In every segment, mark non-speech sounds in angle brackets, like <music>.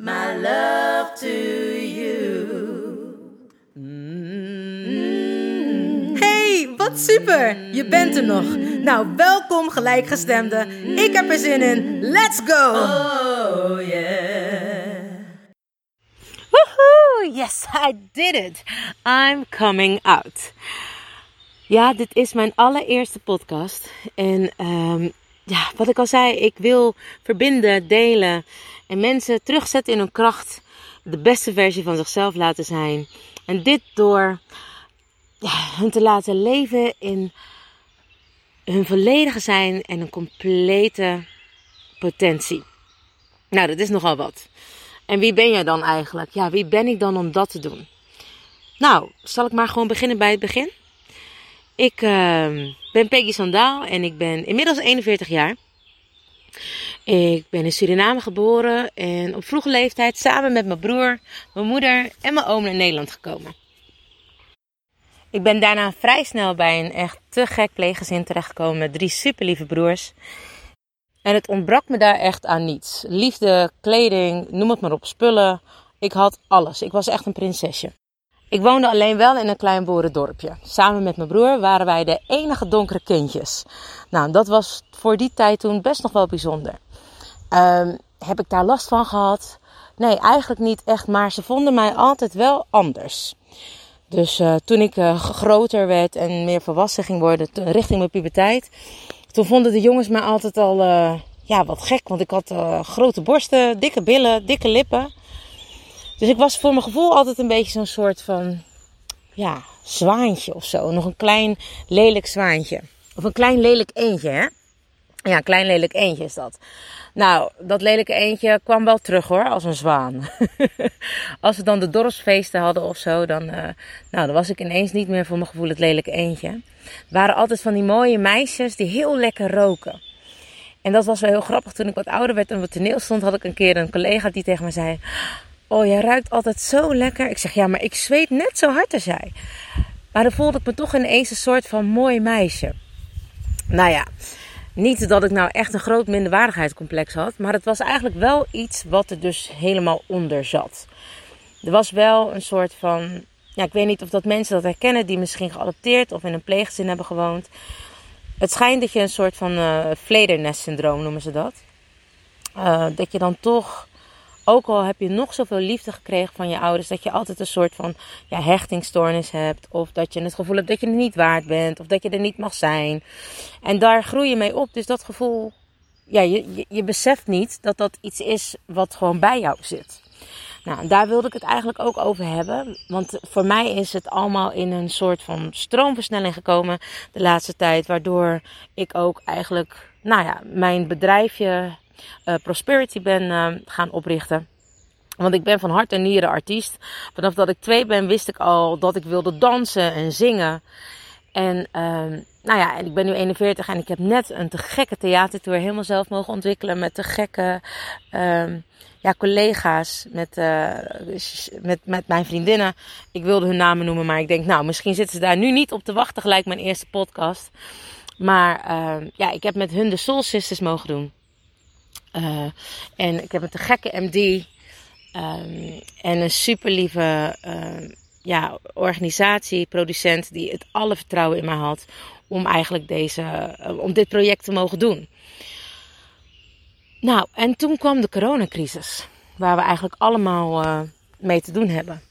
my love to you. Hey, wat super! Je bent er nog. Nou, welkom gelijkgestemden. Ik heb er zin in. Let's go! Oh yeah. Woehoe! Yes, I did it. I'm coming out. Ja, dit is mijn allereerste podcast. En ehm, ja, wat ik al zei, ik wil verbinden, delen en mensen terugzetten in hun kracht. De beste versie van zichzelf laten zijn. En dit door ja, hun te laten leven in hun volledige zijn en een complete potentie. Nou, dat is nogal wat. En wie ben jij dan eigenlijk? Ja, wie ben ik dan om dat te doen? Nou, zal ik maar gewoon beginnen bij het begin? Ik ehm, ben Peggy Sandaal en ik ben inmiddels 41 jaar. Ik ben in Suriname geboren en op vroege leeftijd samen met mijn broer, mijn moeder en mijn oom naar Nederland gekomen. Ik ben daarna vrij snel bij een echt te gek pleeggezin terechtgekomen met drie superlieve broers. En het ontbrak me daar echt aan niets. Liefde, kleding, noem het maar op, spullen. Ik had alles. Ik was echt een prinsesje. Ik woonde alleen wel in een klein boerendorpje. Samen met mijn broer waren wij de enige donkere kindjes. Nou, dat was voor die tijd toen best nog wel bijzonder. Ehm, heb ik daar last van gehad? Nee, eigenlijk niet echt, maar ze vonden mij altijd wel anders. Dus uh, toen ik uh, groter werd en meer volwassen ging worden, richting mijn puberteit, toen vonden de jongens mij altijd al uh, ja, wat gek. Want ik had grote borsten, dikke billen, dikke lippen. Dus ik was voor mijn gevoel altijd een beetje zo'n soort van ja, zwaantje of zo. Nog een klein lelijk zwaantje. Of een klein lelijk eendje, hè? Ja, een klein lelijk eendje is dat. Nou, dat lelijke eendje kwam wel terug hoor, als een zwaan. <laughs> als we dan de dorpsfeesten hadden of zo, dan, uh, nou, dan was ik ineens niet meer voor mijn gevoel het lelijke eendje. Er waren altijd van die mooie meisjes die heel lekker roken. En dat was wel heel grappig. Toen ik wat ouder werd en op het toneel stond, had ik een keer een collega die tegen me zei... Oh, jij ruikt altijd zo lekker. Ik zeg, ja, maar ik zweet net zo hard als jij. Maar dan voelde ik me toch ineens een soort van mooi meisje. Nou ja, niet dat ik nou echt een groot minderwaardigheidscomplex had. Maar het was eigenlijk wel iets wat er dus helemaal onder zat. Er was wel een soort van... Ja, ik weet niet of dat mensen dat herkennen die misschien geadopteerd of in een pleeggezin hebben gewoond. Het schijnt dat je een soort van uh, vledernest-syndroom noemen ze dat. Uh, dat je dan toch ook al heb je nog zoveel liefde gekregen van je ouders, dat je altijd een soort van ja, hechtingstoornis hebt. Of dat je het gevoel hebt dat je het niet waard bent. Of dat je er niet mag zijn. En daar groei je mee op. Dus dat gevoel, ja, je, je, je beseft niet dat dat iets is wat gewoon bij jou zit. Nou, daar wilde ik het eigenlijk ook over hebben. Want voor mij is het allemaal in een soort van stroomversnelling gekomen de laatste tijd. Waardoor ik ook eigenlijk, nou ja, mijn bedrijfje Prosperity ben uh, gaan oprichten. Want ik ben van hart en nieren artiest. Vanaf dat ik twee ben wist ik al dat ik wilde dansen en zingen. En uh, nou ja, ik ben nu 41 en ik heb net een te gekke theatertour helemaal zelf mogen ontwikkelen. Met te gekke ehm, ja, collega's, met, uh, met, met mijn vriendinnen. Ik wilde hun namen noemen, maar ik denk nou, misschien zitten ze daar nu niet op te wachten gelijk mijn eerste podcast. Maar ehm, ja, ik heb met hun de Soul Sisters mogen doen. Uh, en ik heb een gekke MD um, en een super lieve uh, ja, organisatie, producent, die het alle vertrouwen in mij had om eigenlijk deze, uh, om dit project te mogen doen. Nou, en toen kwam de coronacrisis, waar we eigenlijk allemaal mee te doen hebben.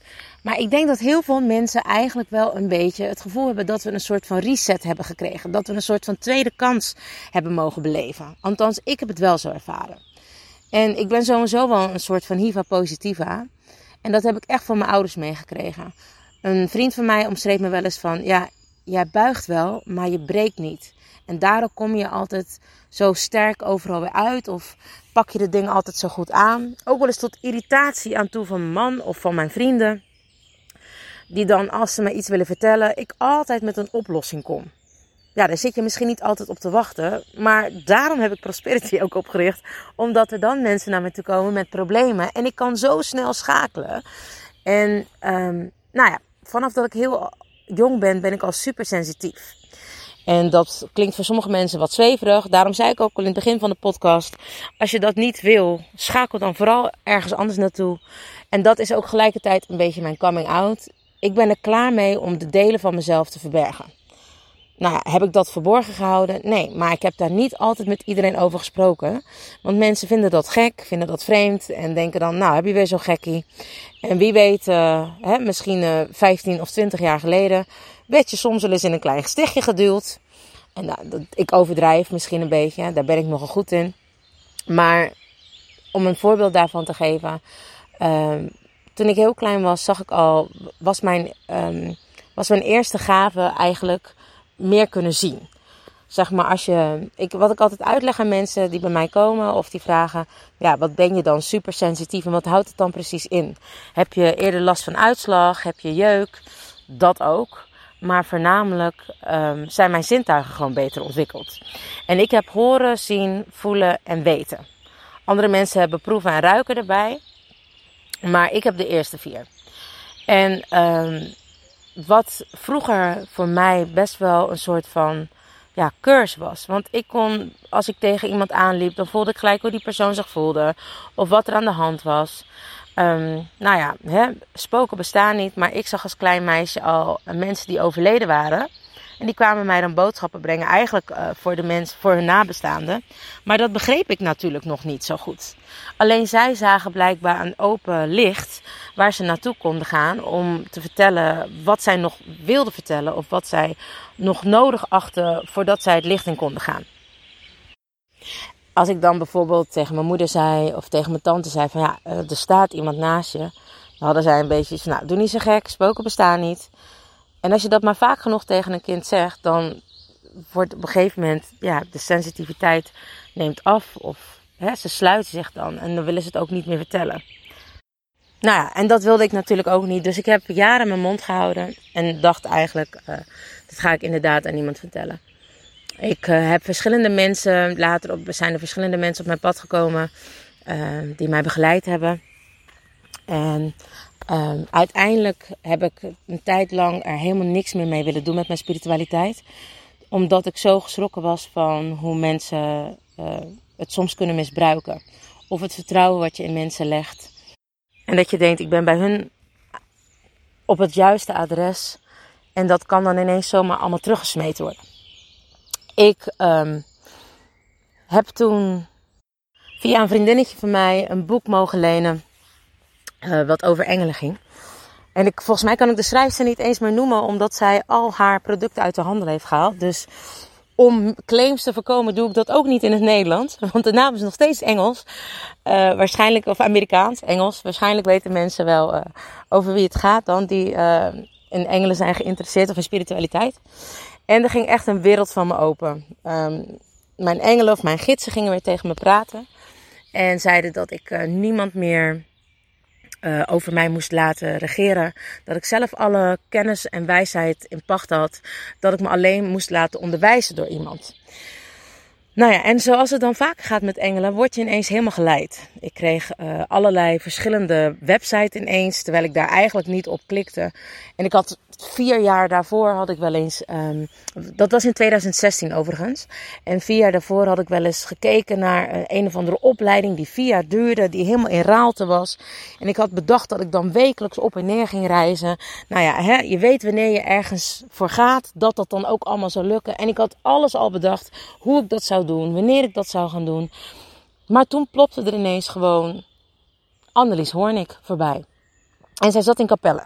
Maar ik denk dat heel veel mensen eigenlijk wel een beetje het gevoel hebben dat we een soort van reset hebben gekregen. Dat we een soort van tweede kans hebben mogen beleven. Althans, ik heb het wel zo ervaren. En ik ben sowieso wel een soort van hiva positiva. En dat heb ik echt van mijn ouders meegekregen. Een vriend van mij omschreef me wel eens van, ja, jij buigt wel, maar je breekt niet. En daardoor kom je altijd zo sterk overal weer uit. Of pak je de dingen altijd zo goed aan. Ook wel eens tot irritatie aan toe van mijn man of van mijn vrienden. Die dan, als ze me iets willen vertellen, ik altijd met een oplossing kom. Ja, daar zit je misschien niet altijd op te wachten. Maar daarom heb ik Prosperity ook opgericht. Omdat er dan mensen naar me toe komen met problemen. En ik kan zo snel schakelen. En um, nou ja, vanaf dat ik heel jong ben, ben ik al super sensitief. En dat klinkt voor sommige mensen wat zweverig. Daarom zei ik ook al in het begin van de podcast: als je dat niet wil, schakel dan vooral ergens anders naartoe. En dat is ook gelijkertijd een beetje mijn coming out. Ik ben er klaar mee om de delen van mezelf te verbergen. Nou, heb ik dat verborgen gehouden? Nee, maar ik heb daar niet altijd met iedereen over gesproken. Want mensen vinden dat gek, vinden dat vreemd en denken dan, nou, heb je weer zo'n gekkie. En wie weet, uh, hè, misschien uh, 15 of 20 jaar geleden werd je soms wel eens in een klein gestichtje geduwd. En nou, ik overdrijf misschien een beetje, daar ben ik nogal goed in. Maar om een voorbeeld daarvan te geven. Um, toen ik heel klein was, zag ik al, was mijn, um, was mijn eerste gave eigenlijk meer kunnen zien. Zeg maar, als je, ik, wat ik altijd uitleg aan mensen die bij mij komen of die vragen: ja, wat ben je dan super sensitief en wat houdt het dan precies in? Heb je eerder last van uitslag? Heb je jeuk? Dat ook. Maar voornamelijk um, zijn mijn zintuigen gewoon beter ontwikkeld. En ik heb horen, zien, voelen en weten. Andere mensen hebben proeven en ruiken erbij. Maar ik heb de eerste vier. En um, wat vroeger voor mij best wel een soort van ja, curse was. Want ik kon, als ik tegen iemand aanliep, dan voelde ik gelijk hoe die persoon zich voelde. Of wat er aan de hand was. Um, nou ja, hè, spoken bestaan niet, maar ik zag als klein meisje al mensen die overleden waren. En die kwamen mij dan boodschappen brengen, eigenlijk uh, voor de mensen, voor hun nabestaanden. Maar dat begreep ik natuurlijk nog niet zo goed. Alleen zij zagen blijkbaar een open licht waar ze naartoe konden gaan om te vertellen wat zij nog wilden vertellen of wat zij nog nodig achten voordat zij het licht in konden gaan als ik dan bijvoorbeeld tegen mijn moeder zei of tegen mijn tante zei van ja, eh, er staat iemand naast je. Dan hadden zij een beetje nou, doe niet zo gek, spoken bestaan niet. En als je dat maar vaak genoeg tegen een kind zegt, dan wordt op een gegeven moment, ja, de sensitiviteit neemt af. Of hè, ze sluiten zich dan en dan willen ze het ook niet meer vertellen. Nou ja, en dat wilde ik natuurlijk ook niet. Dus ik heb jaren mijn mond gehouden en dacht eigenlijk, uh, dat ga ik inderdaad aan niemand vertellen. Ik uh, heb verschillende mensen, later op, zijn er verschillende mensen op mijn pad gekomen uh, die mij begeleid hebben. En uh, uiteindelijk heb ik een tijd lang er helemaal niks meer mee willen doen met mijn spiritualiteit. Omdat ik zo geschrokken was van hoe mensen uh, het soms kunnen misbruiken. Of het vertrouwen wat je in mensen legt. En dat je denkt, ik ben bij hun op het juiste adres. En dat kan dan ineens zomaar allemaal teruggesmeten worden. Ik um, heb toen via een vriendinnetje van mij een boek mogen lenen. Uh, wat over engelen ging. En ik, volgens mij kan ik de schrijfster niet eens meer noemen, omdat zij al haar producten uit de handel heeft gehaald. Dus om claims te voorkomen doe ik dat ook niet in het Nederlands. <laughs> Want de naam is nog steeds Engels. Uh, waarschijnlijk, of Amerikaans, Engels. Waarschijnlijk weten mensen wel uh, over wie het gaat dan, die in engelen zijn geïnteresseerd of in spiritualiteit. En er ging echt een wereld van me open. Um, mijn engelen of mijn gidsen gingen weer tegen me praten. En zeiden dat ik niemand meer uh, over mij moest laten regeren. Dat ik zelf alle kennis en wijsheid in pacht had. Dat ik me alleen moest laten onderwijzen door iemand. Nou ja, en zoals het dan vaak gaat met engelen, word je ineens helemaal geleid. Ik kreeg uh, allerlei verschillende websites ineens, terwijl ik daar eigenlijk niet op klikte. En ik had vier jaar daarvoor had ik wel eens, um, dat was in 2016 overigens. En vier jaar daarvoor had ik wel eens gekeken naar uh, een of andere opleiding die vier jaar duurde, die helemaal in Raalte was. En ik had bedacht dat ik dan wekelijks op en neer ging reizen. Nou ja, hè, je weet wanneer je ergens voor gaat, dat dat dan ook allemaal zou lukken. En ik had alles al bedacht, hoe ik dat zou doen, wanneer ik dat zou gaan doen. Maar toen plopte er ineens gewoon Annelies Hoornik voorbij. En zij zat in Capelle.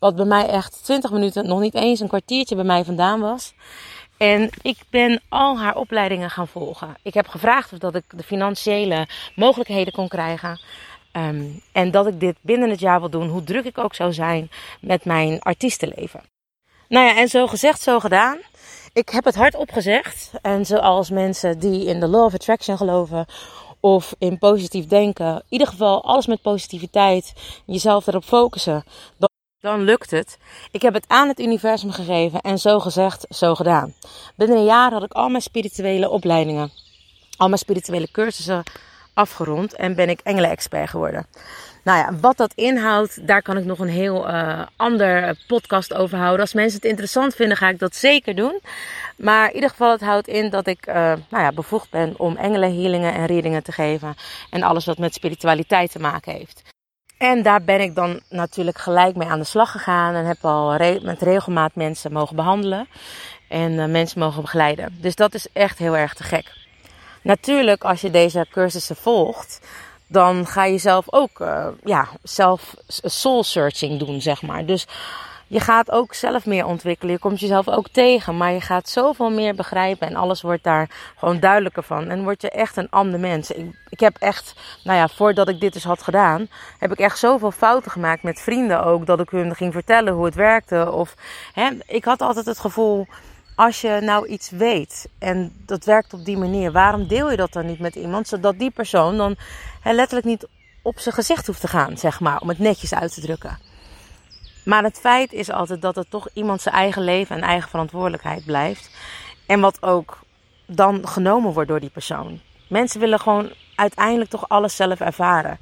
Wat bij mij echt 20 minuten, nog niet eens een kwartiertje bij mij vandaan was. En ik ben al haar opleidingen gaan volgen. Ik heb gevraagd of dat ik de financiële mogelijkheden kon krijgen. Ehm, en dat ik dit binnen het jaar wil doen, hoe druk ik ook zou zijn met mijn artiestenleven. Nou ja, en zo gezegd, zo gedaan. Ik heb het hard opgezegd. En zoals mensen die in de Law of Attraction geloven of in positief denken, in ieder geval alles met positiviteit, jezelf erop focussen, dan lukt het. Ik heb het aan het universum gegeven en zo gezegd, zo gedaan. Binnen een jaar had ik al mijn spirituele opleidingen, al mijn spirituele cursussen afgerond en ben ik engelen-expert geworden. Nou ja, wat dat inhoudt, daar kan ik nog een heel uh, ander podcast over houden. Als mensen het interessant vinden, ga ik dat zeker doen. Maar in ieder geval, het houdt in dat ik uh, nou ja, bevoegd ben om engelenhealingen en readingen te geven. En alles wat met spiritualiteit te maken heeft. En daar ben ik dan natuurlijk gelijk mee aan de slag gegaan. En heb al met regelmaat mensen mogen behandelen. En uh, mensen mogen begeleiden. Dus dat is echt heel erg te gek. Natuurlijk, als je deze cursussen volgt, dan ga je zelf ook uh, ja, zelf soul searching doen, zeg maar. Dus je gaat ook zelf meer ontwikkelen. Je komt jezelf ook tegen, maar je gaat zoveel meer begrijpen en alles wordt daar gewoon duidelijker van. En word je echt een ander mens. Ik, ik heb echt, nou ja, voordat ik dit dus had gedaan, heb ik echt zoveel fouten gemaakt met vrienden ook, dat ik hun ging vertellen hoe het werkte. Of hè, ik had altijd het gevoel als je nou iets weet en dat werkt op die manier, waarom deel je dat dan niet met iemand, zodat die persoon dan hè, letterlijk niet op zijn gezicht hoeft te gaan, zeg maar, om het netjes uit te drukken. Maar het feit is altijd dat het toch iemand zijn eigen leven en eigen verantwoordelijkheid blijft. En wat ook dan genomen wordt door die persoon. Mensen willen gewoon uiteindelijk toch alles zelf ervaren.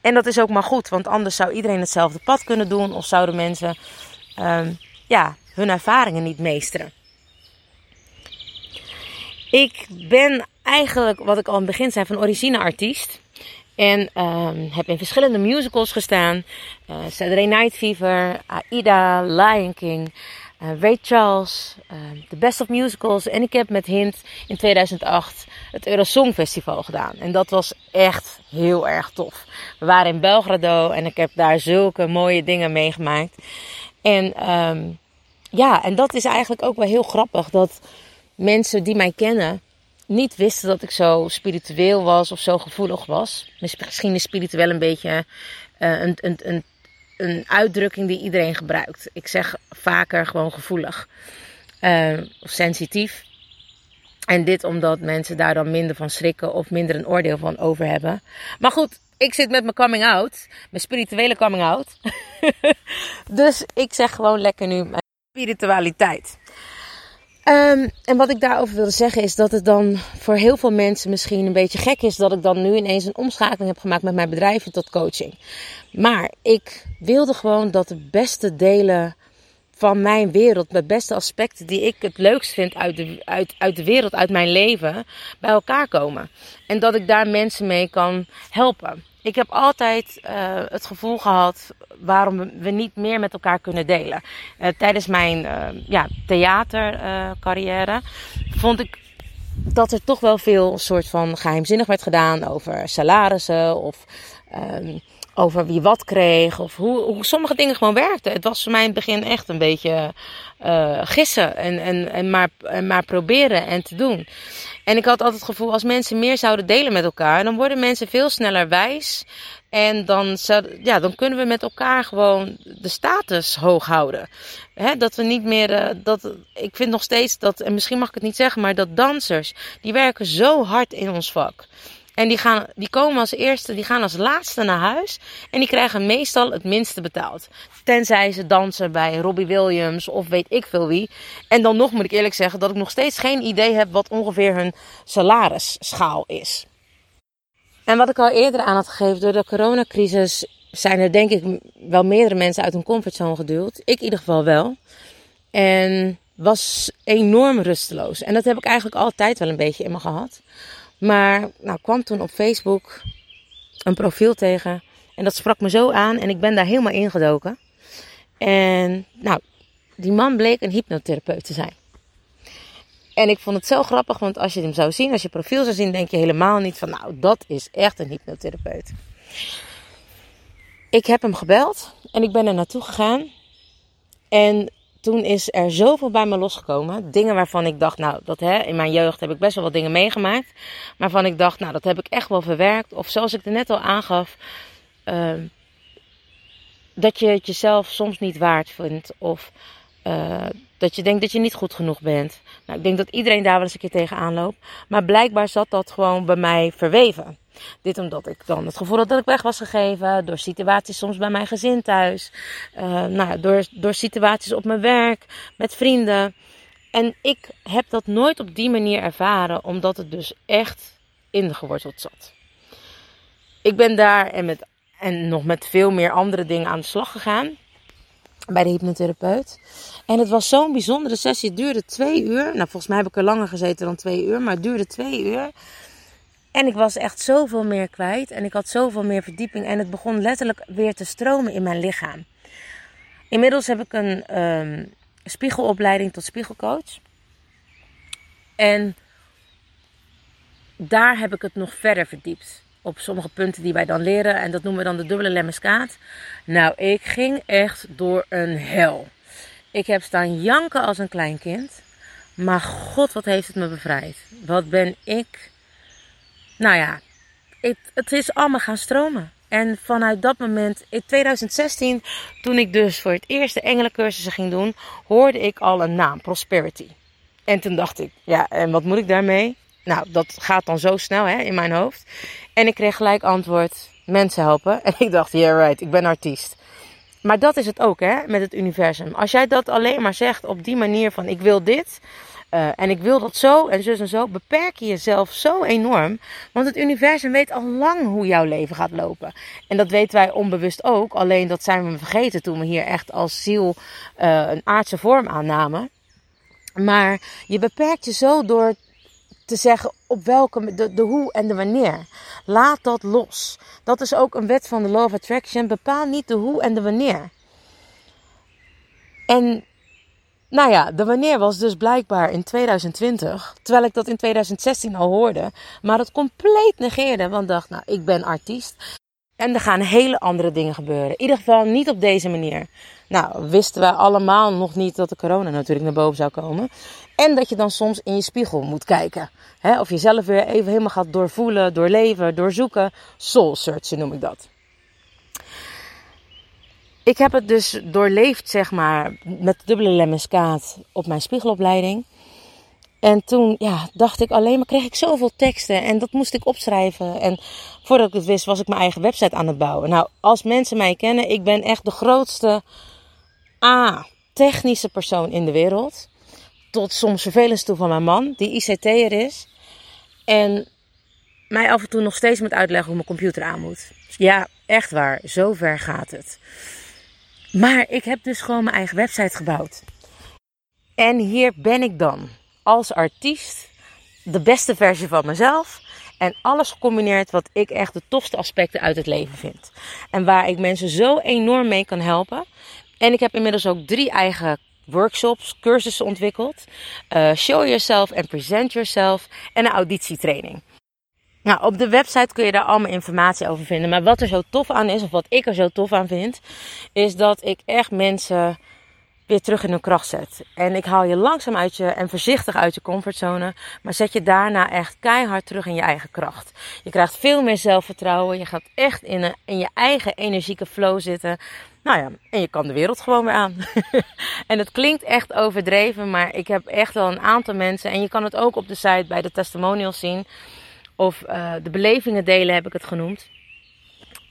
En dat is ook maar goed, want anders zou iedereen hetzelfde pad kunnen doen of zouden mensen um, ja, hun ervaringen niet meesteren. Ik ben eigenlijk, wat ik al in het begin zei, van origine artiest. En um, heb in verschillende musicals gestaan. Uh, Saturday Night Fever, Aida, Lion King, uh, Ray Charles, uh, The Best of Musicals. En ik heb met Hint in 2008 het Eurosong Festival gedaan. En dat was echt heel erg tof. We waren in Belgrado en ik heb daar zulke mooie dingen meegemaakt. En um, ja, en dat is eigenlijk ook wel heel grappig. Dat mensen die mij kennen niet wisten dat ik zo spiritueel was of zo gevoelig was. Misschien is spiritueel een beetje uh, een, een, een, een uitdrukking die iedereen gebruikt. Ik zeg vaker gewoon gevoelig uh, of sensitief. En dit omdat mensen daar dan minder van schrikken of minder een oordeel van over hebben. Maar goed, ik zit met mijn coming out, mijn spirituele coming out. <laughs> dus ik zeg gewoon lekker nu mijn spiritualiteit. Um, en wat ik daarover wilde zeggen is dat het dan voor heel veel mensen misschien een beetje gek is dat ik dan nu ineens een omschakeling heb gemaakt met mijn bedrijven tot coaching. Maar ik wilde gewoon dat de beste delen van mijn wereld, de beste aspecten die ik het leukst vind uit de, uit, uit de wereld, uit mijn leven, bij elkaar komen. En dat ik daar mensen mee kan helpen. Ik heb altijd uh, het gevoel gehad waarom we niet meer met elkaar kunnen delen. Uh, tijdens mijn uh, ja, theatercarrière vond ik dat er toch wel veel soort van geheimzinnig werd gedaan over salarissen of um, over wie wat kreeg of hoe, hoe sommige dingen gewoon werkten. Het was voor mij in het begin echt een beetje gissen en, en, en, maar, en maar proberen en te doen. En ik had altijd het gevoel, als mensen meer zouden delen met elkaar, dan worden mensen veel sneller wijs. En dan, ja, dan kunnen we met elkaar gewoon de status hoog houden. Dat we niet meer, uh, dat, ik vind nog steeds dat, en misschien mag ik het niet zeggen, maar dat dansers, die werken zo hard in ons vak. En die, gaan, die komen als eerste, die gaan als laatste naar huis. En die krijgen meestal het minste betaald. Tenzij ze dansen bij Robbie Williams of weet ik veel wie. En dan nog moet ik eerlijk zeggen dat ik nog steeds geen idee heb wat ongeveer hun salarisschaal is. En wat ik al eerder aan had gegeven, door de coronacrisis zijn er denk ik wel meerdere mensen uit hun comfortzone geduwd. Ik in ieder geval wel. En was enorm rusteloos. En dat heb ik eigenlijk altijd wel een beetje in me gehad. Maar nou, kwam toen op Facebook een profiel tegen. En dat sprak me zo aan en ik ben daar helemaal ingedoken. En nou, die man bleek een hypnotherapeut te zijn. En ik vond het zo grappig, want als je hem zou zien, als je profiel zou zien, denk je helemaal niet van, nou, dat is echt een hypnotherapeut. Ik heb hem gebeld en ik ben er naartoe gegaan. En toen is er zoveel bij me losgekomen. Dingen waarvan ik dacht, nou, dat hè, in mijn jeugd heb ik best wel wat dingen meegemaakt. Waarvan ik dacht, nou, dat heb ik echt wel verwerkt. Of zoals ik er net al aangaf, uh, dat je het jezelf soms niet waard vindt. Of uh, dat je denkt dat je niet goed genoeg bent. Nou, ik denk dat iedereen daar wel eens een keer tegenaan loopt. Maar blijkbaar zat dat gewoon bij mij verweven. Dit omdat ik dan het gevoel had dat ik weg was gegeven. Door situaties soms bij mijn gezin thuis. Uh, nou, door, door situaties op mijn werk. Met vrienden. En ik heb dat nooit op die manier ervaren. Omdat het dus echt ingeworteld zat. Ik ben daar en, met, en nog met veel meer andere dingen aan de slag gegaan bij de hypnotherapeut. En het was zo'n bijzondere sessie. Het duurde twee uur. Nou, volgens mij heb ik er langer gezeten dan twee uur. Maar het duurde twee uur. En ik was echt zoveel meer kwijt. En ik had zoveel meer verdieping. En het begon letterlijk weer te stromen in mijn lichaam. Inmiddels heb ik een um, spiegelopleiding tot spiegelcoach. En daar heb ik het nog verder verdiept op sommige punten die wij dan leren. En dat noemen we dan de dubbele lemmeskaat. Nou, ik ging echt door een hel. Ik heb staan janken als een klein kind. Maar god, wat heeft het me bevrijd. Wat ben ik... Nou ja, het, het is allemaal gaan stromen. En vanuit dat moment, in 2016, toen ik dus voor het eerst de engelencursussen ging doen, hoorde ik al een naam, Prosperity. En toen dacht ik, ja, en wat moet ik daarmee? Nou, dat gaat dan zo snel hè, in mijn hoofd. En ik kreeg gelijk antwoord: mensen helpen. <laughs> En ik dacht: yeah, right, ik ben artiest. Maar dat is het ook hè, met het universum. Als jij dat alleen maar zegt op die manier van: ik wil dit. Uh, en ik wil dat zo en zus en zo. Beperk je jezelf zo enorm. Want het universum weet al lang hoe jouw leven gaat lopen. En dat weten wij onbewust ook. Alleen dat zijn we vergeten toen we hier echt als ziel uh, een aardse vorm aannamen. Maar je beperkt je zo door te zeggen op welke, de, de hoe en de wanneer. Laat dat los. Dat is ook een wet van de Law of Attraction. Bepaal niet de hoe en de wanneer. En nou ja, de wanneer was dus blijkbaar in 2020. Terwijl ik dat in 2016 al hoorde. Maar het compleet negeerde. Want dacht, nou, ik ben artiest. En er gaan hele andere dingen gebeuren. In ieder geval niet op deze manier. Nou, wisten wij allemaal nog niet dat de corona natuurlijk naar boven zou komen. En dat je dan soms in je spiegel moet kijken. Hè, of je zelf weer even helemaal gaat doorvoelen, doorleven, doorzoeken. Soul searchen noem ik dat. Ik heb het dus doorleefd, zeg maar, met dubbele lemmenskaat op mijn spiegelopleiding. En toen ja, dacht ik alleen maar, kreeg ik zoveel teksten en dat moest ik opschrijven. En voordat ik het wist, was ik mijn eigen website aan het bouwen. Nou, als mensen mij kennen, ik ben echt de grootste A, technische persoon in de wereld. Tot soms vervelend toe van mijn man, die ICT'er is. En mij af en toe nog steeds moet uitleggen hoe mijn computer aan moet. Ja, echt waar, zo ver gaat het. Maar ik heb dus gewoon mijn eigen website gebouwd. En hier ben ik dan als artiest de beste versie van mezelf. En alles gecombineerd wat ik echt de tofste aspecten uit het leven vind. En waar ik mensen zo enorm mee kan helpen. En ik heb inmiddels ook drie eigen workshops, cursussen ontwikkeld. Uh, show yourself and present yourself. En een auditietraining. Nou, op de website kun je daar allemaal informatie over vinden. Maar wat er zo tof aan is, of wat ik er zo tof aan vind, is dat ik echt mensen weer terug in hun kracht zet. En ik haal je langzaam uit je en voorzichtig uit je comfortzone, maar zet je daarna echt keihard terug in je eigen kracht. Je krijgt veel meer zelfvertrouwen, je gaat echt in, een, in je eigen energieke flow zitten. Nou ja, en je kan de wereld gewoon weer aan. <laughs> en het klinkt echt overdreven, maar ik heb echt wel een aantal mensen, en je kan het ook op de site bij de testimonials zien, of uh, de belevingen delen heb ik het genoemd.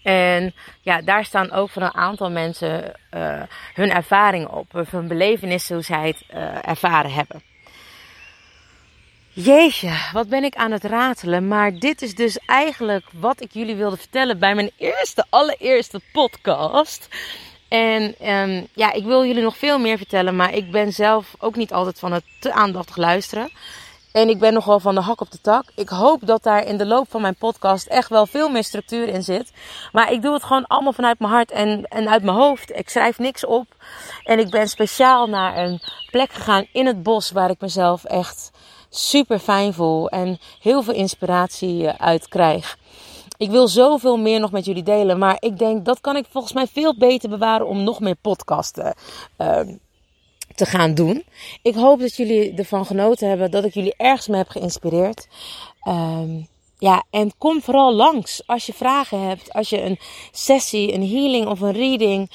En ja, daar staan ook van een aantal mensen uh, hun ervaringen op, of hun belevenissen, hoe zij het uh, ervaren hebben. Jeetje, wat ben ik aan het ratelen. Maar dit is dus eigenlijk wat ik jullie wilde vertellen bij mijn eerste, allereerste podcast. En um, ja, ik wil jullie nog veel meer vertellen, maar ik ben zelf ook niet altijd van het te aandachtig luisteren. En ik ben nog wel van de hak op de tak. Ik hoop dat daar in de loop van mijn podcast echt wel veel meer structuur in zit. Maar ik doe het gewoon allemaal vanuit mijn hart en, en uit mijn hoofd. Ik schrijf niks op. En ik ben speciaal naar een plek gegaan in het bos waar ik mezelf echt super fijn voel. En heel veel inspiratie eh, uit krijg. Ik wil zoveel meer nog met jullie delen. Maar ik denk dat kan ik volgens mij veel beter bewaren om nog meer podcasten uh, te gaan doen. Ik hoop dat jullie ervan genoten hebben, dat ik jullie ergens mee heb geïnspireerd. Ehm, ja, en kom vooral langs als je vragen hebt, als je een sessie, een healing of een reading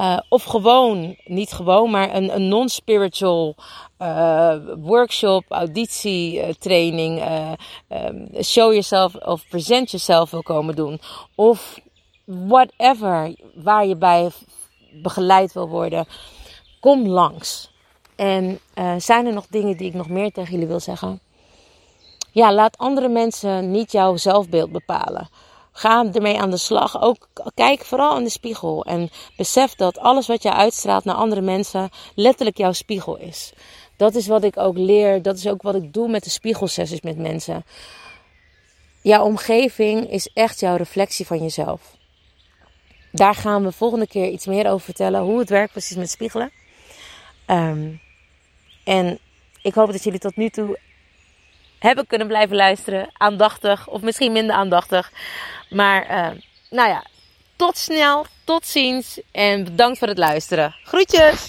uh, of gewoon, niet gewoon, maar een, een non-spiritual uh, workshop, auditie, uh, training, um, show yourself of present yourself wil komen doen. Of whatever waar je bij begeleid wil worden. Kom langs. En zijn er nog dingen die ik nog meer tegen jullie wil zeggen? Ja, laat andere mensen niet jouw zelfbeeld bepalen. Ga ermee aan de slag. Ook kijk vooral in de spiegel. En besef dat alles wat je uitstraalt naar andere mensen letterlijk jouw spiegel is. Dat is wat ik ook leer. Dat is ook wat ik doe met de spiegelsessies met mensen. Jouw omgeving is echt jouw reflectie van jezelf. Daar gaan we volgende keer iets meer over vertellen. Hoe het werkt precies met spiegelen. Um, en ik hoop dat jullie tot nu toe hebben kunnen blijven luisteren. Aandachtig of misschien minder aandachtig. Maar uh, nou ja, tot snel, tot ziens en bedankt voor het luisteren. Groetjes!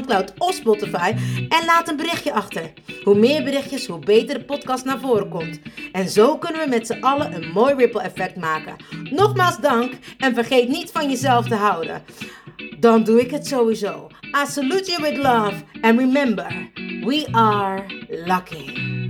Soundcloud of Spotify en laat een berichtje achter. Hoe meer berichtjes, hoe beter de podcast naar voren komt. En zo kunnen we met z'n allen een mooi ripple effect maken. Nogmaals dank en vergeet niet van jezelf te houden. Dan doe ik het sowieso. I salute you with love and remember, we are lucky.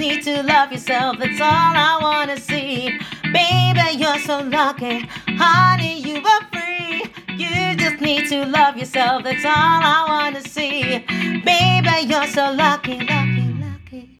need to love yourself. That's all I wanna see. Baby, you're so lucky. Honey, you are free. You just need to love yourself. That's all I wanna see. Baby, you're so lucky, lucky, lucky,